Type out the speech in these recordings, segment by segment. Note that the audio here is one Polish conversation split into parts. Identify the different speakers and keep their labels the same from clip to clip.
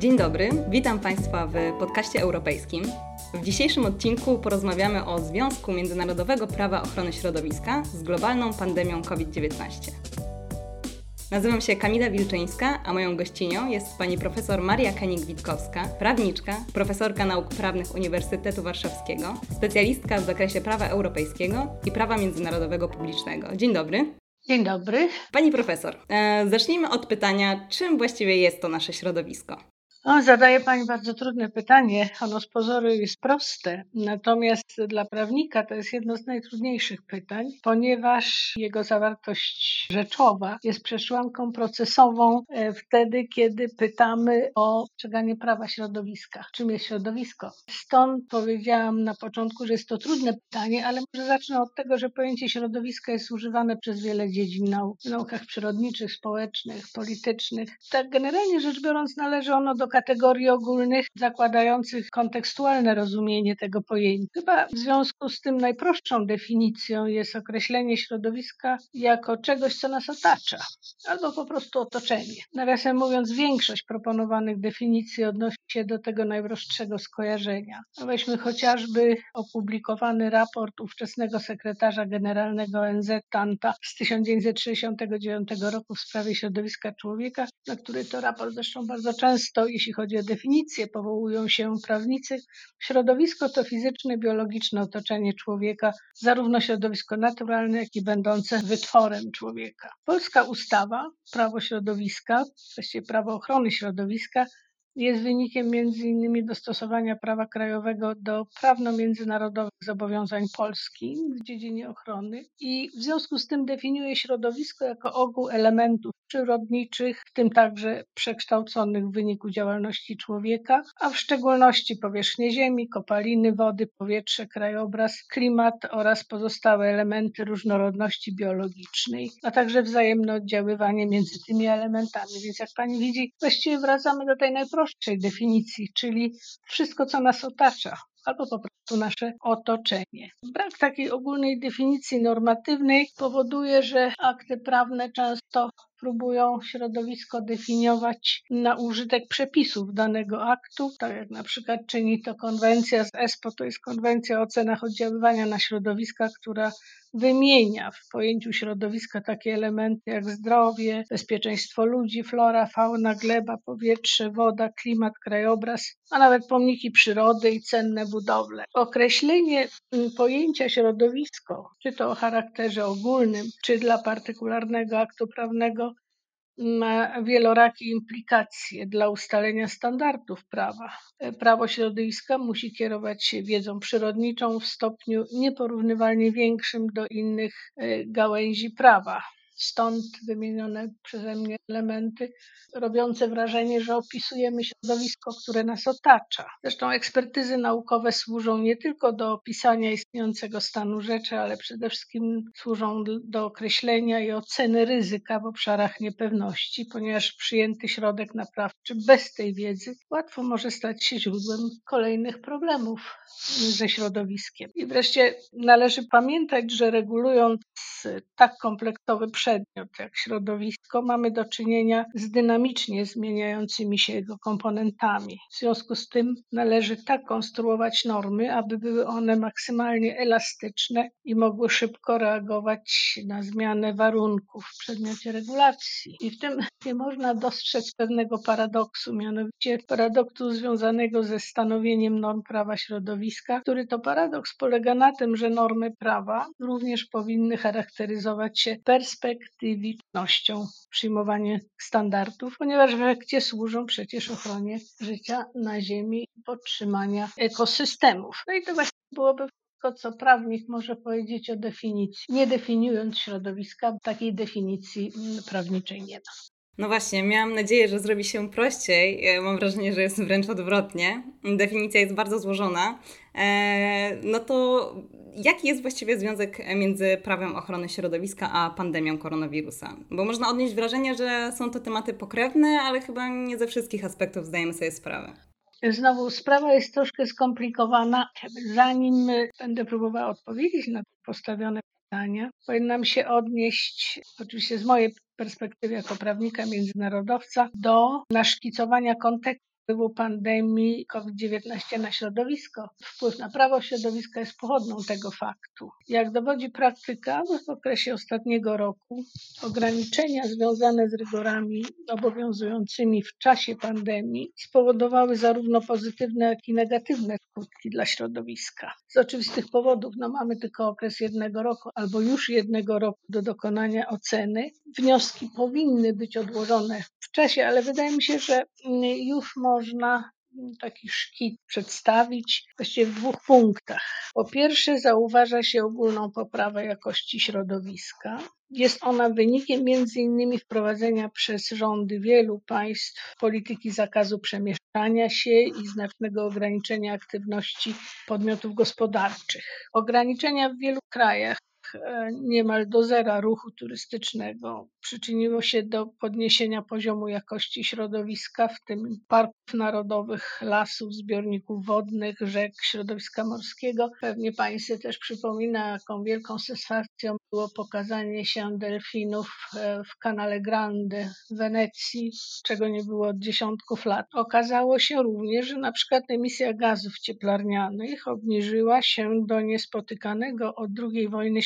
Speaker 1: Dzień dobry, witam Państwa w podcaście europejskim. W dzisiejszym odcinku porozmawiamy o Związku Międzynarodowego Prawa Ochrony Środowiska z globalną pandemią COVID-19. Nazywam się Kamila Wilczyńska, a moją gościnią jest pani profesor Maria Kenik-Witkowska, prawniczka, profesorka nauk prawnych Uniwersytetu Warszawskiego, specjalistka w zakresie prawa europejskiego i prawa międzynarodowego publicznego. Dzień dobry.
Speaker 2: Dzień dobry.
Speaker 1: Pani profesor, e, zacznijmy od pytania, czym właściwie jest to nasze środowisko?
Speaker 2: O, zadaje Pani bardzo trudne pytanie. Ono z pozoru jest proste, natomiast dla prawnika to jest jedno z najtrudniejszych pytań, ponieważ jego zawartość rzeczowa jest przesłanką procesową e, wtedy, kiedy pytamy o przestrzeganie prawa środowiska. Czym jest środowisko? Stąd powiedziałam na początku, że jest to trudne pytanie, ale może zacznę od tego, że pojęcie środowiska jest używane przez wiele dziedzin nauk, w naukach przyrodniczych, społecznych, politycznych. Tak generalnie rzecz biorąc należy ono do kategorii ogólnych zakładających kontekstualne rozumienie tego pojęcia. Chyba w związku z tym najprostszą definicją jest określenie środowiska jako czegoś, co nas otacza, albo po prostu otoczenie. Nawiasem mówiąc, większość proponowanych definicji odnosi się do tego najprostszego skojarzenia. Weźmy chociażby opublikowany raport ówczesnego sekretarza generalnego ONZ Tanta z 1969 roku w sprawie środowiska człowieka, na który to raport zresztą bardzo często, jeśli chodzi o definicję, powołują się prawnicy. Środowisko to fizyczne, biologiczne otoczenie człowieka, zarówno środowisko naturalne, jak i będące wytworem człowieka. Polska ustawa, prawo środowiska, właściwie prawo ochrony środowiska, jest wynikiem między innymi dostosowania prawa krajowego do prawno-międzynarodowych zobowiązań Polski w dziedzinie ochrony i w związku z tym definiuje środowisko jako ogół elementów przyrodniczych, w tym także przekształconych w wyniku działalności człowieka, a w szczególności powierzchnię ziemi, kopaliny, wody, powietrze, krajobraz, klimat oraz pozostałe elementy różnorodności biologicznej, a także wzajemne oddziaływanie między tymi elementami. Więc jak pani widzi, właściwie wracamy do tej najprostszej definicji, czyli wszystko, co nas otacza, albo po prostu nasze otoczenie. Brak takiej ogólnej definicji normatywnej powoduje, że akty prawne często próbują środowisko definiować na użytek przepisów danego aktu, tak jak na przykład czyni to konwencja z ESPO, to jest konwencja o ocenach oddziaływania na środowiska, która wymienia w pojęciu środowiska takie elementy jak zdrowie, bezpieczeństwo ludzi, flora, fauna, gleba, powietrze, woda, klimat, krajobraz, a nawet pomniki przyrody i cenne budowle. Określenie mm, pojęcia środowisko, czy to o charakterze ogólnym, czy dla partykularnego aktu prawnego, ma wielorakie implikacje dla ustalenia standardów prawa. Prawo środowiska musi kierować się wiedzą przyrodniczą w stopniu nieporównywalnie większym do innych e, gałęzi prawa. Stąd wymienione przeze mnie elementy robiące wrażenie, że opisujemy środowisko, które nas otacza. Zresztą ekspertyzy naukowe służą nie tylko do opisania istniejącego stanu rzeczy, ale przede wszystkim służą do określenia i oceny ryzyka w obszarach niepewności, ponieważ przyjęty środek naprawczy bez tej wiedzy łatwo może stać się źródłem kolejnych problemów ze środowiskiem. I wreszcie należy pamiętać, że regulując tak kompleksowy przedmiot jak środowisko, mamy do czynienia z dynamicznie zmieniającymi się jego komponentami. W związku z tym należy tak konstruować normy, aby były one maksymalnie elastyczne i mogły szybko reagować na zmianę warunków w przedmiocie regulacji. I w tym nie można dostrzec pewnego paradoksu, mianowicie paradoksu związanego ze stanowieniem norm prawa środowiska, który to paradoks polega na tym, że normy prawa również powinny charakteryzować się perspektywicznością przyjmowania standardów, ponieważ w efekcie służą przecież ochronie życia na Ziemi podtrzymania ekosystemów. No i to właśnie byłoby wszystko, co prawnik może powiedzieć o definicji. Nie definiując środowiska, takiej definicji prawniczej nie ma.
Speaker 1: No właśnie, miałam nadzieję, że zrobi się prościej. Mam wrażenie, że jest wręcz odwrotnie. Definicja jest bardzo złożona. E, no to jaki jest właściwie związek między prawem ochrony środowiska a pandemią koronawirusa? Bo można odnieść wrażenie, że są to tematy pokrewne, ale chyba nie ze wszystkich aspektów zdajemy sobie sprawę.
Speaker 2: Znowu sprawa jest troszkę skomplikowana. Zanim będę próbowała odpowiedzieć na postawione pytania, powinnam się odnieść, oczywiście z mojej perspektywy jako prawnika międzynarodowca, do naszkicowania kontekstu wpływu pandemii COVID-19 na środowisko. Wpływ na prawo środowiska jest pochodną tego faktu. Jak dowodzi praktyka, w okresie ostatniego roku ograniczenia związane z rygorami obowiązującymi w czasie pandemii spowodowały zarówno pozytywne, jak i negatywne skutki dla środowiska. Z oczywistych powodów no, mamy tylko okres jednego roku albo już jednego roku do dokonania oceny. Wnioski powinny być odłożone w czasie, ale wydaje mi się, że mm, już można taki szkit przedstawić właściwie w dwóch punktach. Po pierwsze, zauważa się ogólną poprawę jakości środowiska. Jest ona wynikiem innymi wprowadzenia przez rządy wielu państw polityki zakazu przemieszczania się i znacznego ograniczenia aktywności podmiotów gospodarczych. Ograniczenia w wielu krajach niemal do zera ruchu turystycznego. Przyczyniło się do podniesienia poziomu jakości środowiska, w tym parków narodowych, lasów, zbiorników wodnych, rzek, środowiska morskiego. Pewnie sobie też przypomina, jaką wielką satysfakcją było pokazanie się delfinów e, w kanale Grande w Wenecji, czego nie było od dziesiątków lat. Okazało się również, że na przykład emisja gazów cieplarnianych obniżyła się do niespotykanego od II wojny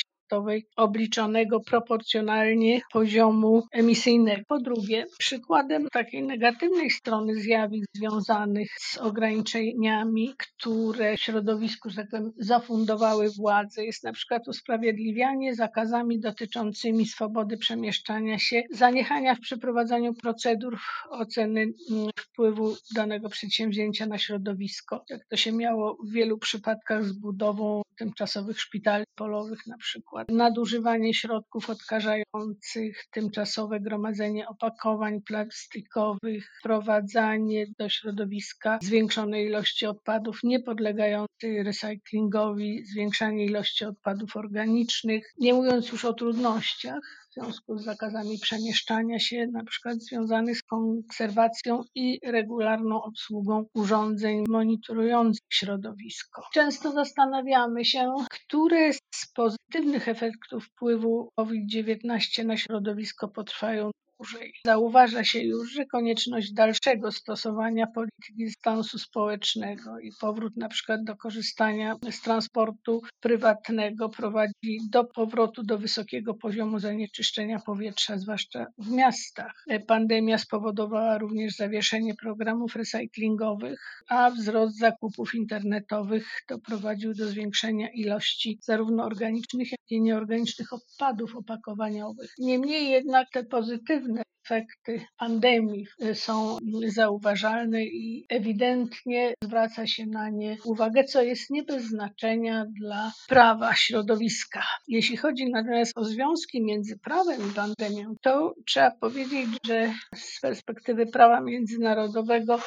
Speaker 2: obliczonego proporcjonalnie poziomu emisyjnego. Po drugie, przykładem takiej negatywnej strony zjawisk związanych z ograniczeniami, które w środowisku, tak zafundowały władze, jest na przykład usprawiedliwianie zakazami dotyczącymi swobody przemieszczania się, zaniechania w przeprowadzaniu procedur oceny mm, wpływu danego przedsięwzięcia na środowisko, jak to się miało w wielu przypadkach z budową tymczasowych szpitali polowych na przykład, nadużywanie środków odkażających, tymczasowe gromadzenie opakowań plastikowych, wprowadzanie do środowiska zwiększonej ilości odpadów niepodlegających recyklingowi, zwiększanie ilości odpadów organicznych, nie mówiąc już o trudnościach w związku z zakazami przemieszczania się, na przykład związanych z konserwacją i regularną obsługą urządzeń monitorujących środowisko. Często zastanawiamy się, które z pozytywnych efektów wpływu COVID-19 na środowisko potrwają dłużej. Zauważa się już, że konieczność dalszego stosowania polityki dystansu społecznego i powrót na przykład do korzystania z transportu prywatnego prowadzi do powrotu do wysokiego poziomu zanieczyszczenia powietrza, zwłaszcza w miastach. Pandemia spowodowała również zawieszenie programów recyklingowych, a wzrost zakupów internetowych doprowadził do zwiększenia ilości zarówno organicznych, jak i nieorganicznych odpadów opakowaniowych. Niemniej jednak te pozytywne efekty pandemii są zauważalne i ewidentnie zwraca się na nie uwagę, co jest nie bez znaczenia dla prawa środowiska. Jeśli chodzi natomiast o związki między prawem i pandemią, to trzeba powiedzieć, że z perspektywy prawa międzynarodowego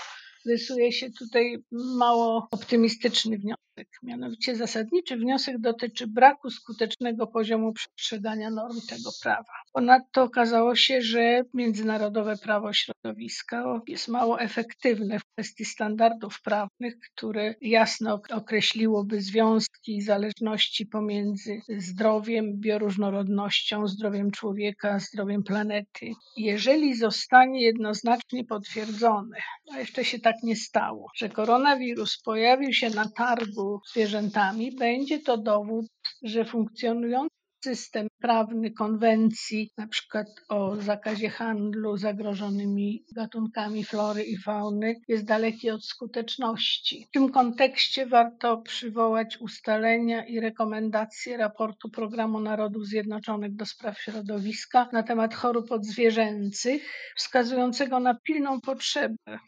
Speaker 2: rysuje się tutaj mało optymistyczny wniosek. Mianowicie zasadniczy wniosek dotyczy braku skutecznego poziomu przestrzegania norm tego prawa. Ponadto okazało się, że międzynarodowe prawo środowiska jest mało efektywne w kwestii standardów prawnych, które jasno określiłoby związki i zależności pomiędzy zdrowiem, bioróżnorodnością, zdrowiem człowieka, zdrowiem planety. Jeżeli zostanie jednoznacznie potwierdzone, a jeszcze się tak nie stało, że koronawirus pojawił się na targu zwierzętami, będzie to dowód, że funkcjonujący system prawny konwencji, na przykład o zakazie handlu zagrożonymi gatunkami flory i fauny, jest daleki od skuteczności. W tym kontekście warto przywołać ustalenia i rekomendacje raportu Programu Narodów Zjednoczonych do spraw środowiska na temat chorób odzwierzęcych, wskazującego na pilną potrzebę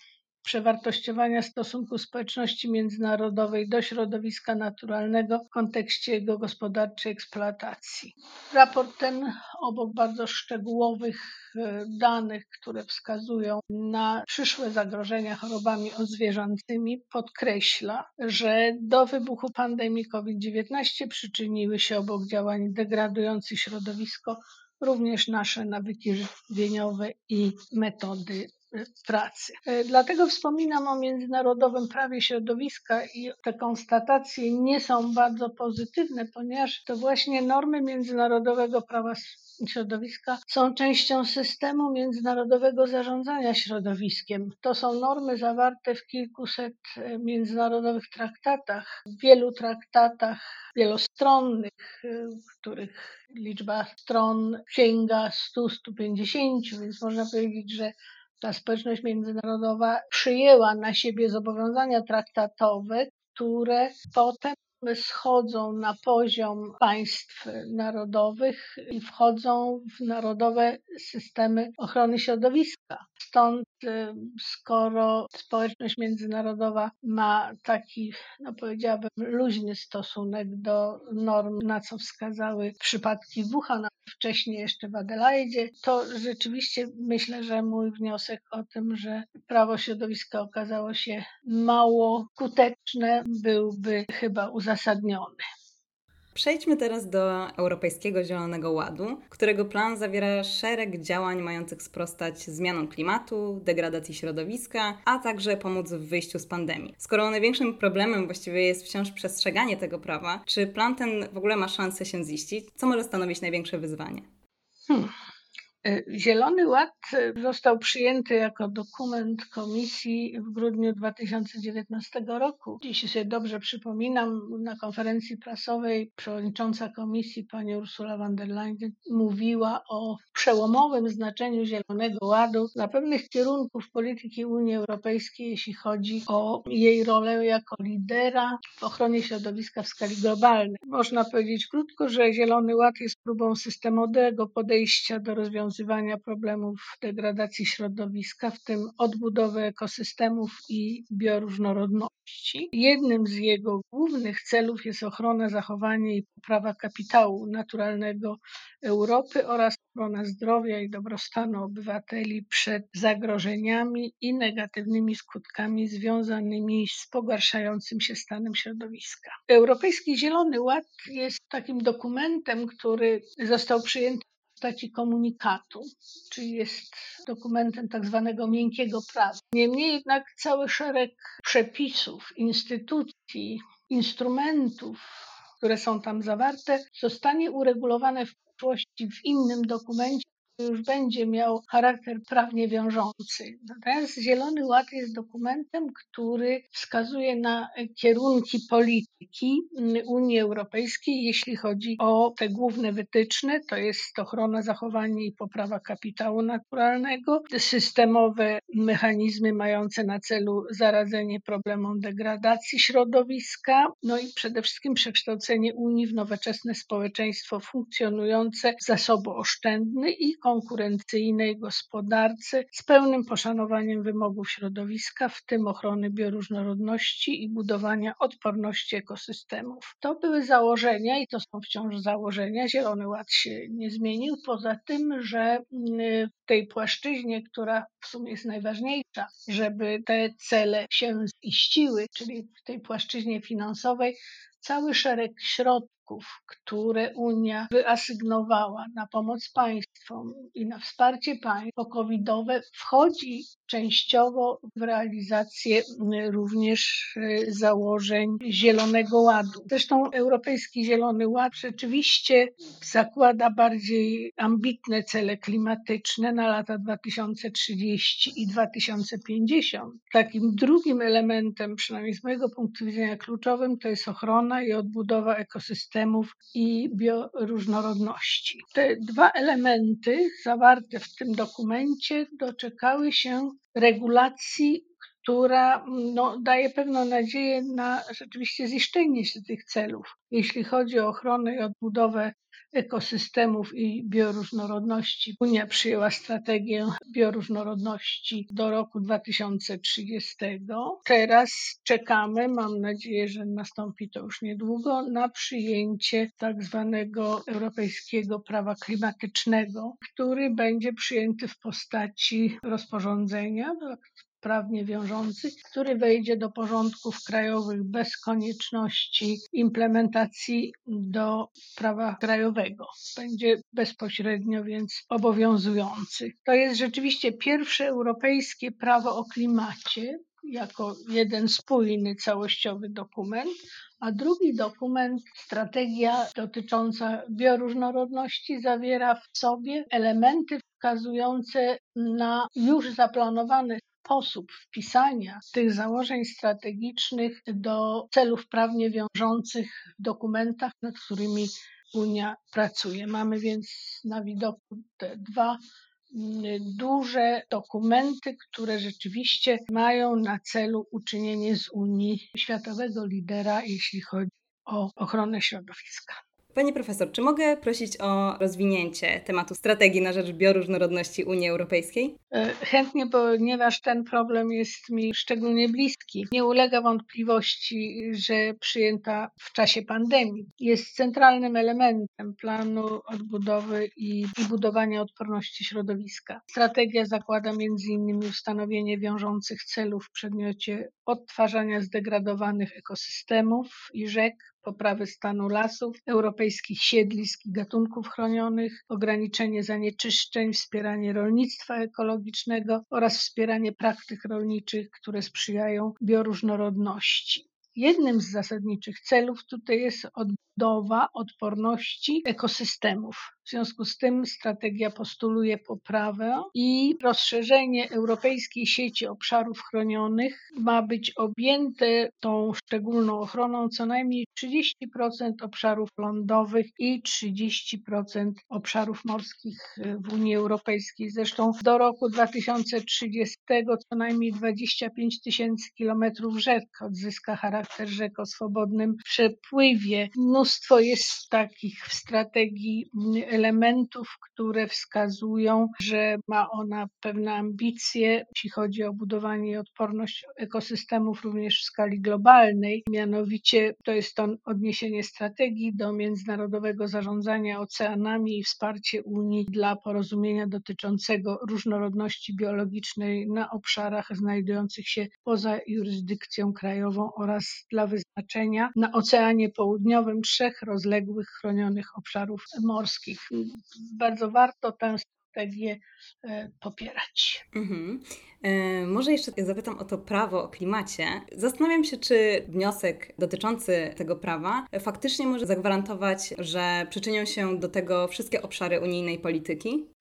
Speaker 2: przewartościowania stosunku społeczności międzynarodowej do środowiska naturalnego w kontekście jego gospodarczej eksploatacji. Raport ten, obok bardzo szczegółowych e, danych, które wskazują na przyszłe zagrożenia chorobami odzwierzęcymi, podkreśla, że do wybuchu pandemii COVID-19 przyczyniły się obok działań degradujących środowisko również nasze nawyki żywieniowe i metody pracy. Dlatego wspominam o międzynarodowym prawie środowiska i te konstatacje nie są bardzo pozytywne, ponieważ to właśnie normy międzynarodowego prawa środowiska są częścią systemu międzynarodowego zarządzania środowiskiem. To są normy zawarte w kilkuset e, międzynarodowych traktatach, w wielu traktatach wielostronnych, e, których liczba stron sięga 100-150, więc można powiedzieć, że ta społeczność międzynarodowa przyjęła na siebie zobowiązania traktatowe, które potem schodzą na poziom państw narodowych i wchodzą w narodowe systemy ochrony środowiska. Stąd, y, skoro społeczność międzynarodowa ma taki, no powiedziałabym, luźny stosunek do norm, na co wskazały przypadki Wuhan, wcześniej jeszcze w Adelaidzie, to rzeczywiście myślę, że mój wniosek o tym, że prawo środowiska okazało się mało skuteczne, byłby chyba uzasadniony.
Speaker 1: Przejdźmy teraz do Europejskiego Zielonego Ładu, którego plan zawiera szereg działań mających sprostać zmianom klimatu, degradacji środowiska, a także pomóc w wyjściu z pandemii. Skoro największym problemem właściwie jest wciąż przestrzeganie tego prawa, czy plan ten w ogóle ma szansę się ziścić? Co może stanowić największe wyzwanie?
Speaker 2: Hmm. E, Zielony Ład e, został przyjęty jako dokument komisji w grudniu 2019 roku. Jeśli sobie dobrze przypominam, na konferencji prasowej przewodnicząca komisji pani Ursula von der Leyen mówiła o przełomowym znaczeniu Zielonego Ładu dla pewnych kierunków polityki Unii Europejskiej, jeśli chodzi o jej rolę jako lidera w ochronie środowiska w skali globalnej. Można powiedzieć krótko, że Zielony Ład jest próbą systemowego podejścia do rozwiązania rozwiązywania problemów degradacji środowiska, w tym odbudowy ekosystemów i bioróżnorodności. Jednym z jego głównych celów jest ochrona, zachowanie i poprawa kapitału naturalnego Europy oraz ochrona zdrowia i dobrostanu obywateli przed zagrożeniami i negatywnymi skutkami związanymi z pogarszającym się stanem środowiska. Europejski Zielony Ład jest takim dokumentem, który został przyjęty postaci komunikatu, czyli jest dokumentem tak zwanego miękkiego prawa. Niemniej jednak cały szereg przepisów, instytucji, instrumentów, które są tam zawarte, zostanie uregulowane w przyszłości w innym dokumencie, już będzie miał charakter prawnie wiążący. Natomiast Zielony Ład jest dokumentem, który wskazuje na kierunki polityki Unii Europejskiej, jeśli chodzi o te główne wytyczne, to jest ochrona, zachowanie i poprawa kapitału naturalnego, systemowe mechanizmy mające na celu zaradzenie problemom degradacji środowiska, no i przede wszystkim przekształcenie Unii w nowoczesne społeczeństwo funkcjonujące, zasobooszczędny i konkurencyjnej gospodarce z pełnym poszanowaniem wymogów środowiska, w tym ochrony bioróżnorodności i budowania odporności ekosystemów. To były założenia i to są wciąż założenia. Zielony Ład się nie zmienił, poza tym, że w tej płaszczyźnie, która w sumie jest najważniejsza, żeby te cele się ziściły, czyli w tej płaszczyźnie finansowej, cały szereg środków, które Unia wyasygnowała na pomoc państwom i na wsparcie państw covidowe wchodzi częściowo w realizację również e, założeń Zielonego Ładu. Zresztą Europejski Zielony Ład rzeczywiście zakłada bardziej ambitne cele klimatyczne na lata 2030 i 2050. Takim drugim elementem, przynajmniej z mojego punktu widzenia kluczowym, to jest ochrona i odbudowa ekosystemów i bioróżnorodności. Te dwa elementy zawarte w tym dokumencie doczekały się regulacji, która no, daje pewną nadzieję na rzeczywiście ziszczenie się tych celów. Jeśli chodzi o ochronę i odbudowę ekosystemów i bioróżnorodności. Unia przyjęła strategię bioróżnorodności do roku 2030. Teraz czekamy, mam nadzieję, że nastąpi to już niedługo, na przyjęcie tak zwanego europejskiego prawa klimatycznego, który będzie przyjęty w postaci rozporządzenia, prawnie wiążący, który wejdzie do porządków krajowych bez konieczności implementacji do prawa krajowego. Będzie bezpośrednio więc obowiązujący. To jest rzeczywiście pierwsze europejskie prawo o klimacie, jako jeden spójny, całościowy dokument, a drugi dokument, strategia dotycząca bioróżnorodności, zawiera w sobie elementy wskazujące na już zaplanowany sposób wpisania tych założeń strategicznych do celów prawnie wiążących w dokumentach, nad którymi Unia pracuje. Mamy więc na widoku te dwa duże dokumenty, które rzeczywiście mają na celu uczynienie z Unii światowego lidera, jeśli chodzi o ochronę środowiska.
Speaker 1: Pani profesor, czy mogę prosić o rozwinięcie tematu strategii na rzecz bioróżnorodności Unii Europejskiej?
Speaker 2: E, chętnie, ponieważ ten problem jest mi szczególnie bliski. Nie ulega wątpliwości, że przyjęta w czasie pandemii jest centralnym elementem planu odbudowy i, i budowania odporności środowiska. Strategia zakłada m.in. ustanowienie wiążących celów w przedmiocie odtwarzania zdegradowanych ekosystemów i rzek, poprawy stanu lasów, europejskich siedlisk i gatunków chronionych, ograniczenie zanieczyszczeń, wspieranie rolnictwa ekologicznego oraz wspieranie praktyk rolniczych, które sprzyjają bioróżnorodności. Jednym z zasadniczych celów tutaj jest odbudowa odporności ekosystemów. W związku z tym strategia postuluje poprawę i rozszerzenie europejskiej sieci obszarów chronionych ma być objęte tą szczególną ochroną co najmniej 30% obszarów lądowych i 30% obszarów morskich w Unii Europejskiej. Zresztą do roku 2030 co najmniej 25 tysięcy kilometrów rzek odzyska charakter rzek o swobodnym przepływie. Mnóstwo jest takich w strategii elementów, które wskazują, że ma ona pewne ambicje, jeśli chodzi o budowanie i odporność ekosystemów również w skali globalnej. Mianowicie to jest to odniesienie strategii do międzynarodowego zarządzania oceanami i wsparcie Unii dla porozumienia dotyczącego różnorodności biologicznej na obszarach znajdujących się poza jurysdykcją krajową oraz dla wyznaczenia na Oceanie Południowym trzech rozległych chronionych obszarów morskich bardzo warto tę strategię e, popierać. Mhm.
Speaker 1: E, może jeszcze zapytam o to prawo o klimacie. Zastanawiam się, czy wniosek dotyczący tego prawa faktycznie może zagwarantować, że przyczynią się do tego wszystkie obszary unijnej polityki?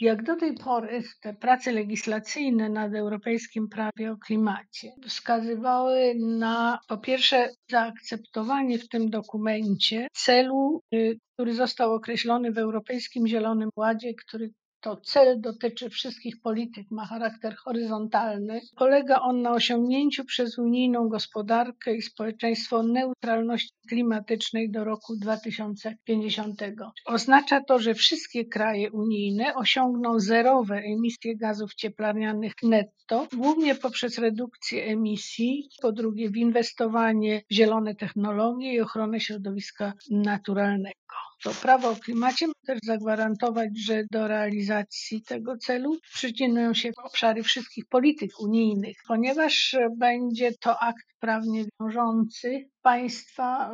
Speaker 2: Jak do tej pory te prace legislacyjne nad europejskim prawie o klimacie wskazywały na po pierwsze zaakceptowanie w tym dokumencie celu, y, który został określony w Europejskim Zielonym Ładzie, który to cel dotyczy wszystkich polityk, ma charakter horyzontalny. Polega on na osiągnięciu przez unijną gospodarkę i społeczeństwo neutralności klimatycznej do roku 2050. Oznacza to, że wszystkie kraje unijne osiągną zerowe emisje gazów cieplarnianych netto, głównie poprzez redukcję emisji, po drugie w inwestowanie w zielone technologie i ochronę środowiska naturalnego. To prawo o klimacie ma też zagwarantować, że do realizacji tego celu przyczynią się obszary wszystkich polityk unijnych, ponieważ będzie to akt prawnie wiążący. Państwa,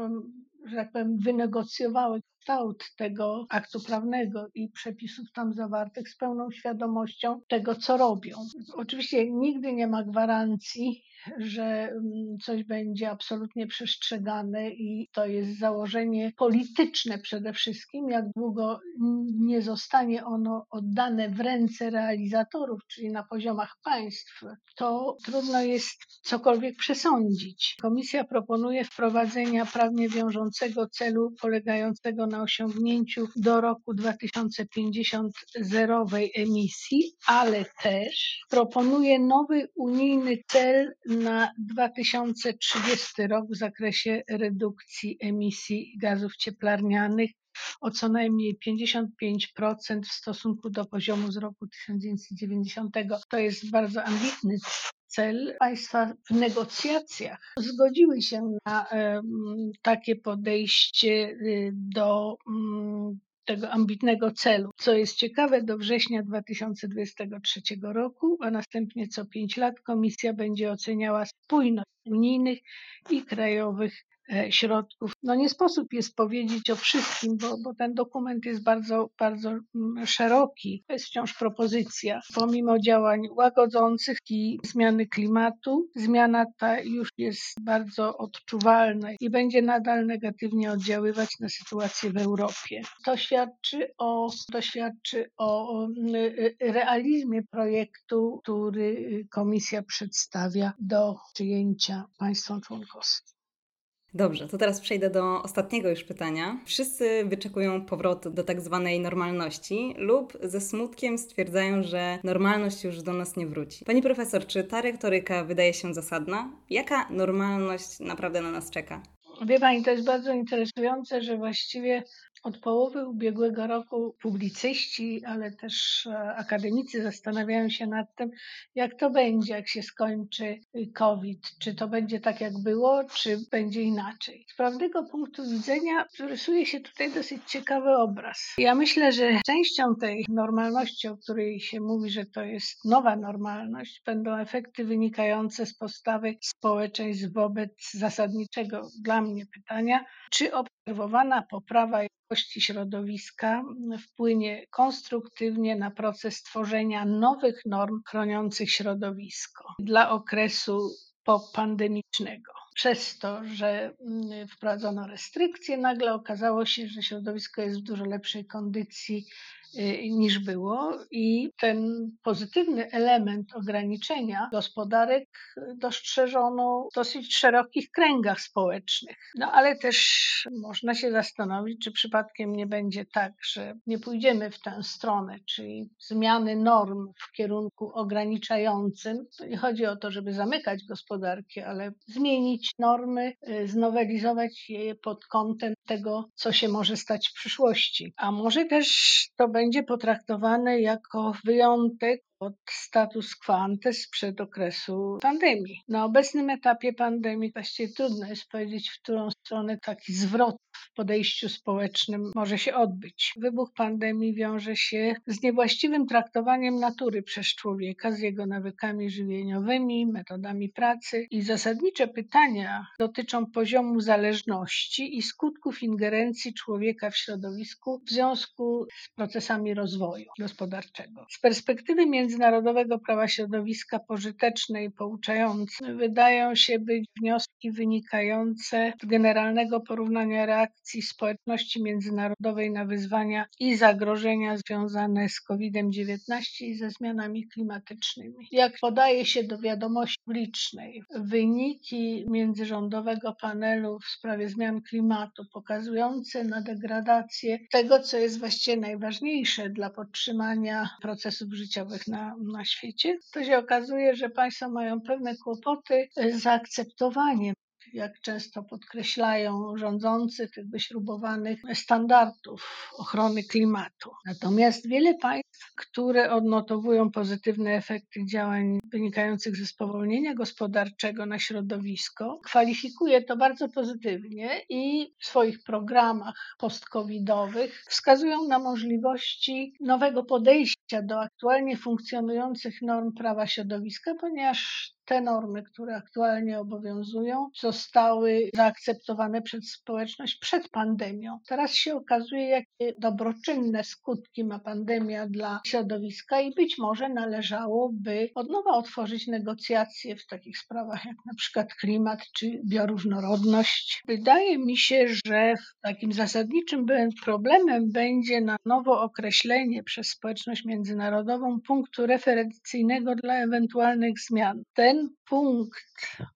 Speaker 2: że tak powiem, wynegocjowały kształt tego aktu prawnego i przepisów tam zawartych z pełną świadomością tego, co robią. Oczywiście nigdy nie ma gwarancji, że mm, coś będzie absolutnie przestrzegane i to jest założenie polityczne przede wszystkim. Jak długo nie zostanie ono oddane w ręce realizatorów, czyli na poziomach państw, to trudno jest cokolwiek przesądzić. Komisja proponuje wprowadzenia prawnie wiążącego celu polegającego na osiągnięciu do roku 2050 zerowej emisji, ale też proponuje nowy unijny cel na 2030 rok w zakresie redukcji emisji gazów cieplarnianych o co najmniej 55% w stosunku do poziomu z roku 1990. To jest bardzo ambitny cel. Państwa w negocjacjach zgodziły się na takie podejście y, do mm, tego ambitnego celu. Co jest ciekawe, do września 2023 roku, a następnie co pięć lat komisja będzie oceniała spójność unijnych i krajowych środków. No nie sposób jest powiedzieć o wszystkim, bo, bo ten dokument jest bardzo, bardzo mm, szeroki. To jest wciąż propozycja. Pomimo działań łagodzących i zmiany klimatu, zmiana ta już jest bardzo odczuwalna i będzie nadal negatywnie oddziaływać na sytuację w Europie. To świadczy o, to świadczy o y, y, realizmie projektu, który Komisja przedstawia do przyjęcia państwom członkowskim.
Speaker 1: Dobrze, to teraz przejdę do ostatniego już pytania. Wszyscy wyczekują powrotu do tak zwanej normalności lub ze smutkiem stwierdzają, że normalność już do nas nie wróci. Pani profesor, czy ta retoryka wydaje się zasadna? Jaka normalność naprawdę na nas czeka?
Speaker 2: Wie Pani, to jest bardzo interesujące, że właściwie od połowy ubiegłego roku publicyści, ale też e, akademicy zastanawiają się nad tym, jak to będzie, jak się skończy COVID. Czy to będzie tak, jak było, czy będzie inaczej. Z prawnego punktu widzenia rysuje się tutaj dosyć ciekawy obraz. Ja myślę, że częścią tej normalności, o której się mówi, że to jest nowa normalność, będą efekty wynikające z postawy społeczeństw wobec zasadniczego dla mnie pytania, czy obserwowana poprawa jakości środowiska wpłynie konstruktywnie na proces tworzenia nowych norm chroniących środowisko dla okresu popandemicznego. Przez to, że mm, wprowadzono restrykcje, nagle okazało się, że środowisko jest w dużo lepszej kondycji Y, niż było i ten pozytywny element ograniczenia gospodarek dostrzeżono w dosyć szerokich kręgach społecznych. No ale też można się zastanowić, czy przypadkiem nie będzie tak, że nie pójdziemy w tę stronę, czyli zmiany norm w kierunku ograniczającym. To nie chodzi o to, żeby zamykać gospodarki, ale zmienić normy, y, znowelizować je pod kątem tego, co się może stać w przyszłości. A może też to będzie potraktowane jako wyjątek od status quo ante sprzed okresu pandemii. Na obecnym etapie pandemii właściwie trudno jest powiedzieć, w którą stronę taki zwrot podejściu społecznym może się odbyć. Wybuch pandemii wiąże się z niewłaściwym traktowaniem natury przez człowieka, z jego nawykami żywieniowymi, metodami pracy i zasadnicze pytania dotyczą poziomu zależności i skutków ingerencji człowieka w środowisku w związku z procesami rozwoju gospodarczego. Z perspektywy międzynarodowego prawa środowiska pożyteczne i pouczające wydają się być wnioski wynikające z generalnego porównania reakcji społeczności międzynarodowej na wyzwania i zagrożenia związane z COVID-19 i ze zmianami klimatycznymi. Jak podaje się do wiadomości publicznej, wyniki międzyrządowego panelu w sprawie zmian klimatu pokazujące na degradację tego, co jest właściwie najważniejsze dla podtrzymania procesów życiowych na, na świecie, to się okazuje, że państwa mają pewne kłopoty z zaakceptowaniem jak często podkreślają rządzący, tych wyśrubowanych standardów ochrony klimatu. Natomiast wiele państw, które odnotowują pozytywne efekty działań wynikających ze spowolnienia gospodarczego na środowisko, kwalifikuje to bardzo pozytywnie i w swoich programach post-covidowych wskazują na możliwości nowego podejścia do aktualnie funkcjonujących norm prawa środowiska, ponieważ te normy, które aktualnie obowiązują, zostały zaakceptowane przez społeczność przed pandemią. Teraz się okazuje, jakie dobroczynne skutki ma pandemia dla środowiska i być może należałoby od nowa otworzyć negocjacje w takich sprawach jak na przykład klimat czy bioróżnorodność. Wydaje mi się, że takim zasadniczym problemem będzie na nowo określenie przez społeczność międzynarodową punktu referencyjnego dla ewentualnych zmian. Ten ten punkt,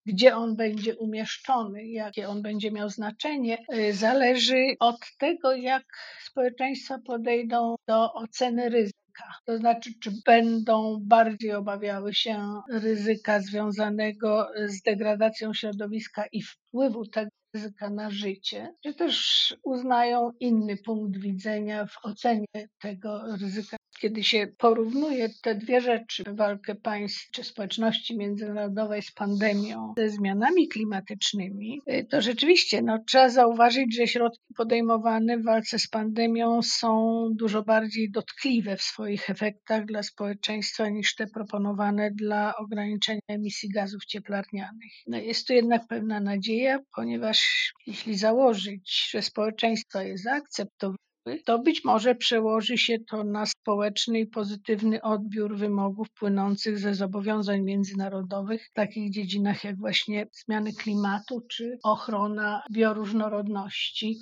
Speaker 2: gdzie on będzie umieszczony, jakie on będzie miał znaczenie, y, zależy od tego, jak społeczeństwa podejdą do oceny ryzyka. To znaczy, czy będą bardziej obawiały się ryzyka związanego z degradacją środowiska i wpływu tego ryzyka na życie, czy też uznają inny punkt widzenia w ocenie tego ryzyka kiedy się porównuje te dwie rzeczy, walkę państw czy społeczności międzynarodowej z pandemią, ze zmianami klimatycznymi, y, to rzeczywiście no, trzeba zauważyć, że środki podejmowane w walce z pandemią są dużo bardziej dotkliwe w swoich efektach dla społeczeństwa niż te proponowane dla ograniczenia emisji gazów cieplarnianych. No, jest tu jednak pewna nadzieja, ponieważ jeśli założyć, że społeczeństwo jest zaakceptowane, to być może przełoży się to na społeczny i pozytywny odbiór wymogów płynących ze zobowiązań międzynarodowych w takich dziedzinach jak właśnie zmiany klimatu czy ochrona bioróżnorodności.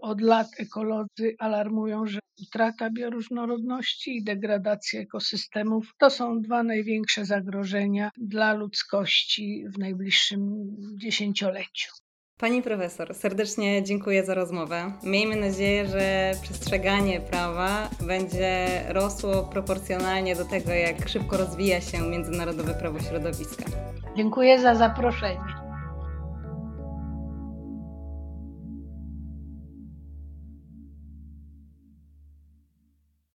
Speaker 2: Od lat ekolodzy alarmują, że utrata bioróżnorodności i degradacja ekosystemów to są dwa największe zagrożenia dla ludzkości w najbliższym dziesięcioleciu.
Speaker 1: Pani profesor, serdecznie dziękuję za rozmowę. Miejmy nadzieję, że przestrzeganie prawa będzie rosło proporcjonalnie do tego, jak szybko rozwija się międzynarodowe prawo środowiska.
Speaker 2: Dziękuję za zaproszenie.